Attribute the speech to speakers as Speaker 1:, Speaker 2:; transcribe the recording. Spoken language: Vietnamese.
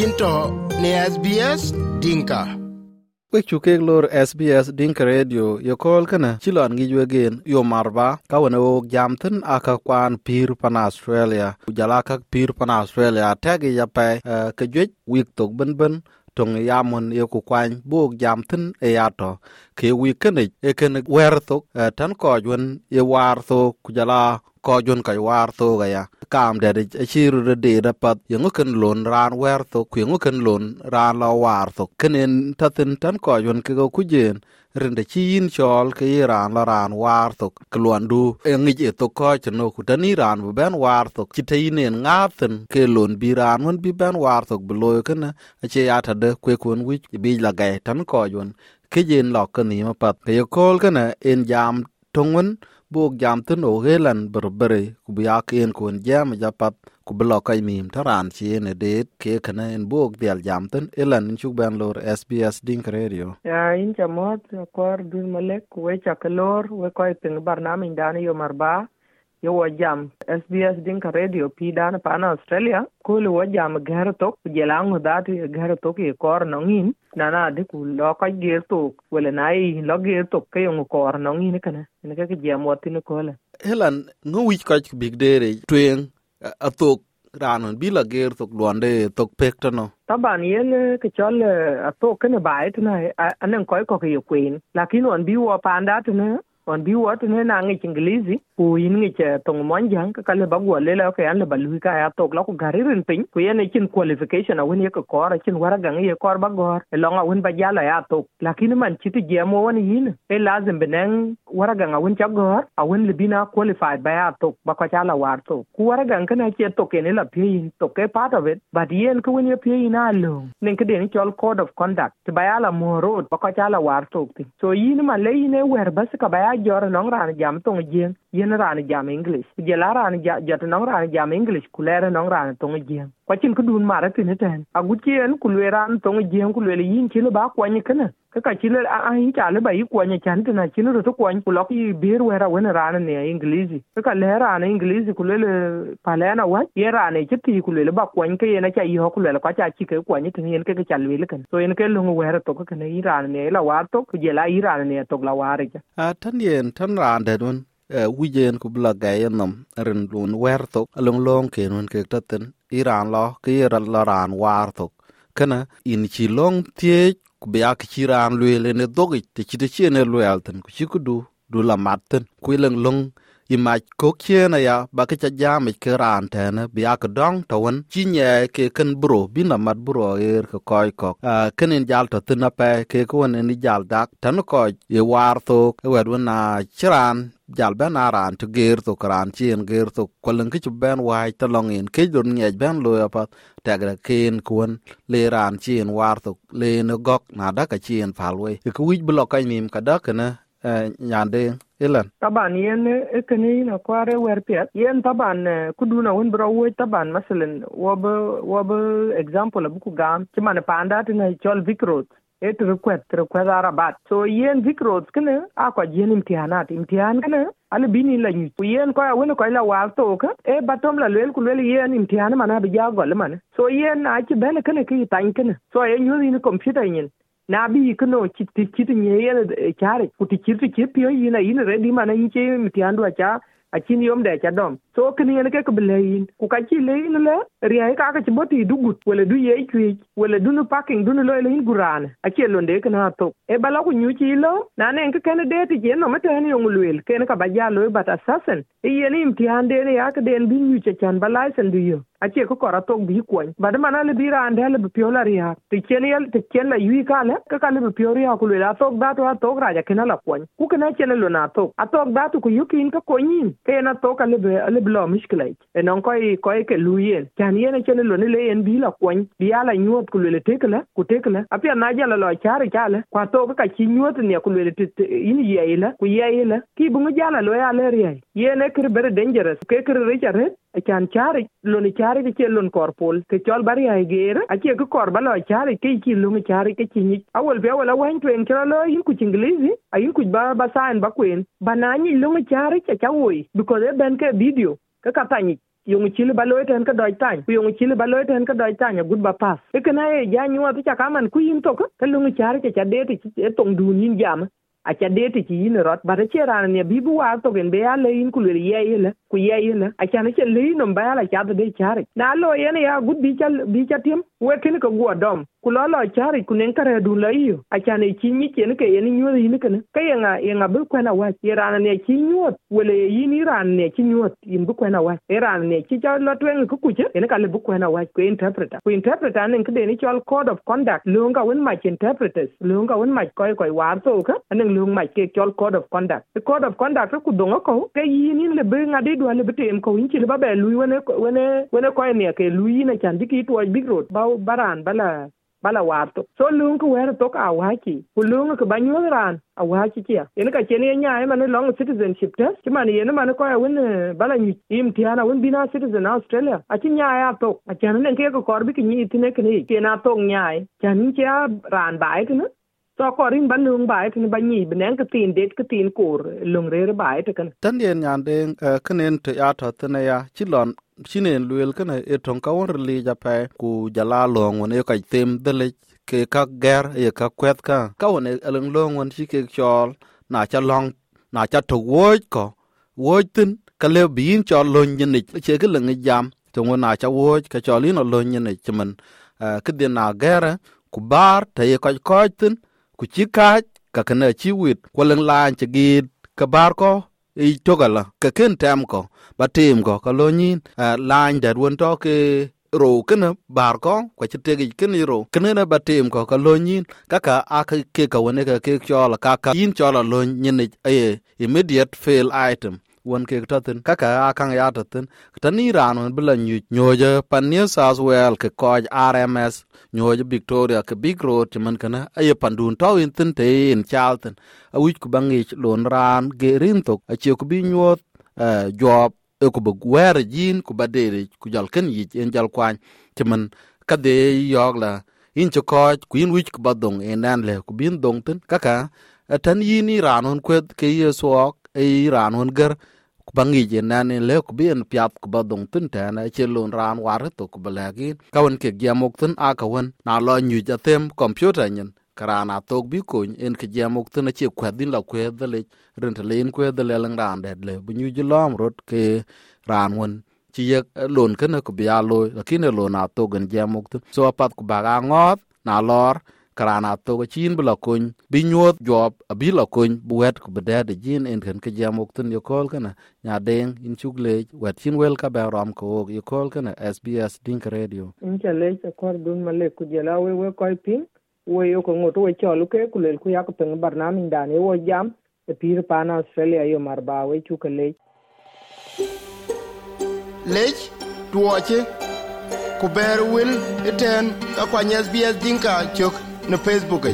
Speaker 1: yinto ne SBS Dinka.
Speaker 2: Wek chuke lor SBS Dinka Radio yo kol kana chilon gi jwegen yo marba ka wana o jamten aka kwan pir pan Australia. Ujala ka pir pan Australia tagi ya pe uh, ka jwet wik tok ben ben tong ya mon ye ku kwany buok jam tin e yato ke wi kene e ken wer thok uh, tan ko jwen ye war to ku jala ko jwen kai war tho ga ya kam de de chiru de de da pat yengo ken lon ran wer tho ku yengo ken lon ran la war tho kenen tatin tan ko jwen ke go ku jen rinde chi yin chol ke ran la ran war tok kluan du e ngi e to ko chno ku tani ran bu ben war tok chi te yin ngaten ke lon bi ran won bi ben war tok bu loy kana a che ya ta de kwe kun wi bi la ga tan ko yon ke jen lo ka ni ma pat ke kol kana en jam tongun buk jam tin o helan berbere ku bi ak en kun jam ja pat ku bi lo kai mim taran chi ne det ke kana en buk dial jam tin elan in chuk ben lor SBS Dink Radio
Speaker 3: ya in chamot kor dun malek we chakalor we koy ping barnamij dan yo marba yo wo jam SBS Dinka Radio pi dan pa na Australia. Ko le wo jam ger tok. Jelang dat ger tok e kor no ngin na na de ku lo ka ger tok. Wala na i lo ger tok ke yo kor no ngin kana ne ka jam wo tin ko le
Speaker 2: helan ngo wi ka big dere twen atok ranon bi la ger tok luande tok pek no
Speaker 3: taban yen ke chol atok kene bai tna anen koy ko ke queen lakini on bi wo panda tna on bi wo tna na ngi ingilizi ku yin ngi che tong mon jang ka le ba le la ka yan le balu ka ya tok la ku gari rin pin ku yan chin qualification a wen ye ka kor chin wara gang ye kor ba gor e a wen ba jala ya tok lakini man chiti je mo wan yin e lazim benen wara gang a wen cha gor a wen le bina qualified ba ya tok ba ka chala war tok ku wara gang kana che tok ne la pe yin tok e part of it. But yen ku wen ye pe yin a lo nen ke den chol code of conduct ti ba ya la mo road ba ka chala war tok ti so yin ma le yin e wer bas ka ba ya jor long ran jam tong jeng yen ran jam english je la ran ja jot nong ran jam english ku le nong ran tong jien kwa chin ku dun mara tin ten a gu chien ku le ran tong jien ku le yin chi le ba kwa ni kana ka ka chi le a a yin cha le ba yi kwa ni chan tin na chin ro to kwa ni ku lo yi bir wera wen ran ne english ka ka le ran english ku le pa le na wa ye ran ne chi ti ku le ba kwa ni ke na cha yi ho ku le kwa cha chi ke kwa ni tin yen ke ka chal le kan so yen ke lu wera to ka ne yi ran ne la war to ku je la yi ran ne to la war ja
Speaker 2: a tan yen tan ran de dun wijen ku bla ga yennom ren lun wer tok along long ken won ke taten iran lo ke ran la ran war tok kana in chi long tie ku be ak chi ran ne dogi te chi te chi ne ku chi ku du du la matten. Ku long i mac kok chiena aya ba ke cha jam ke raan tene bi ak dong to won chi nye ke ken buro bi na mat buro eer ke kɔc kɔk ken kenin jal tɔthin apɛ pe wen ko i jal dak tan ko ye war e wɛt wen na ci raan jal ben aran to ger to kran chien geer to kolen ke ben wai to long in ke don nye ben lo ya pat tagra ken kun le ran chien war to, le no gok na da ka chien falwe ke wi blok ai nim ka da kana nyande ilan
Speaker 3: taban yen ekene na kware wer piet yen taban kuduna won bro wo taban masalan wob wob example bu ku gam chimane panda tina chol vikrot et request request arabat so yen vikrot kene a ko yen imtihanat imtihan kene ale bini la nyu yen ko woni ko la war to ka e batom la lel ku lel yen imtihan mana bi ja gol man so yen a ci bele kene ki tan kene so yen yu ni computer yin na bi kino kit nyeyele kyare kuti kirti kipiyo yina yina redi mana yinche mitiandu acha achini yomde acha dom so kini yene ke ku ka ci le yin le ria ka ka chi boti dugut. Wala du ye chwi wala du no parking du no lo yin guran. Achi londe kana to. E bala ku nyu lo na ne ke ken de ti je no mate ne yong luel. Ken ka ba ja lo bat assassin. E yene imtihan de ne ya ka den bi nyu cha chan bala sen du yo. Ache ko kora tok bi kwany. Bad mana le bira ande le pio la ria ti chen yel ti chen la yui ka le ka ka le pio ria ku le tok da to tok raja kena la kwany. Ku kena chen lo na tok. A tok da to ku yukin ka konyin. Ke na tok le be le blo mishkila e non koy koy ke luyen kan yen chene lo ne le en bi la kwany. Bi ala nyot ku le tekla ku tekla apia na jala lo chare chale kwa tok ka chi nyuot ne ku le in ye ile ku ye ile ki bu jala lo ya le riai yen e kir ber dangerous ke kir richard chan chari, loni chari ke lon korpol. Ke chol bari ai ger ache ko kor balo chari ke chi lon chari ke chi ni awol be awol wan twen kra lo yin ku chinglizi ayin ku ba ba san ba kwen. Banani lon chari cha chawoi because e ben ke video, ka katani yung chile ba loy ten ka doj tany. Ku yung chile ba loy ten ka doj tany gud ba pas e kana e ja nyuwa ti chaka man ku yin to ka ka lungu char cha cha de ti e tong dun yin jam a cha de yin rot ba che ran ne bi bu wa to gen be ya le yin ku le ye ye ku ye ye a cha ne che le no ba la cha de char na lo ye ne ya gud bi cha bi cha tim we kin ka go dom. Ku lo lo chari, ku nen kare du la iyo a cha ne chi ni chen ke ye ni nyu yin ka ne. Ka ye nga ye nga bu kwa na wa ye ran ne chi nyu wele yi ni ran ne chi nyu yin bu kwa na wa ye ran ne chi cha lo twen ku ku che, ye ka le bu kwa na wa ku interpreter ku interpreter ne ke de ni chol code of conduct. Lu nga wen ma interpreters lu nga wen ma koy koy war to ka, ne lu ma ke chol code of conduct. The code of conduct ku donga ko ke yi ni le be nga de do le betem ko yin chi le ba be lu wene wene wene ko ne ke lu yi na chan diki to big road ba baran bala bala warto so lung ku wer to ka waki ku lung ku banyo ran a waki kia yen ka chen ye nya e man long citizenship test ki man yen man ko wen bala ni im tiana wen bina citizen australia. A chi nya ya to a chan ne ke ko korbi ki ni tine ke ni ke na to nya e chan ni cha ran bai ke to ko rin ban lung bai tin ban ni ban ka tin det ka tin kur, lung re re bai ta kan.
Speaker 2: Tan yen nyan den eh, kenen te ya ta tene ya, chi chilon chinen luel kana e ton ka won li ja pa ku jala long won e ka tem de le, ke ka ger e ka kwet ka. Ka won e, e lung long won, chi ke chol, na cha long, na cha to wo ko. Wo tin, ka le bin chol lon yin ni che ke lung e jam to won na cha wo ka chol in lon yin ni chman eh, ke de na ger, ku bar, te ye ka ko tin ku ci kaac kakene ci wit kuoliŋ laany ci giit kebar ko ic tokala keken tem ko ba tim ko ka lo nyin. Laany det wen to ke ro kene bar ko kwa ci tegi kene ro kene ba tim ko ka lo nyin. Kaka a ke ka wene ka ke chola kaka yin chola lo nyin aye immediate fail item. Won ke tatin kaka akang ya tatin tani ran won bula nyu pan new south well ke ko rms nyoje victoria ke big road man kana aye pandun to in tin te in chalten a wich ku bangi lon ran ge rin tok a che ku bi nyot job e ku bu wer jin ku badere ku jal ken yi en jal kwan man ka de yog la in cho ko ku in wich ku badong en nan le ku bin dong tin. Kaka tan yini ran won kwet ke yesuok e ran won gar bangi je nane le ku bien piap ku badong tin ta na che lon ran war to ku balagi ka won ke giamok tin a ka won na lo nyu ja tem computer nyen karana tok bi ko en ke giamok tin che kwet din la kwet de le ren te len kwet de le lang ran de le bu nyu ji lom rot ke ran won chi ye lon kana ku bia lo lakini lon a to gen giamok tin so apat ku baga ngot na lor karana to ko chin bula kun bi nyot job abi la kun buet ko bede de jin en kan ke jamok tun yo kol kana nya deng in chugle wet chin wel ka ba ram ko yo kol kana sbs dink radio.
Speaker 3: In cha le cha kor dun male ku jela we we koi ping we yo ko ngot we cholu ke ku le ku ya ko peng barnamin dane wo jam e pir pana australia yo mar ba we chu ke le
Speaker 1: lech tuoche ku ber wil iten ka kwany sbs dinka chok na facebook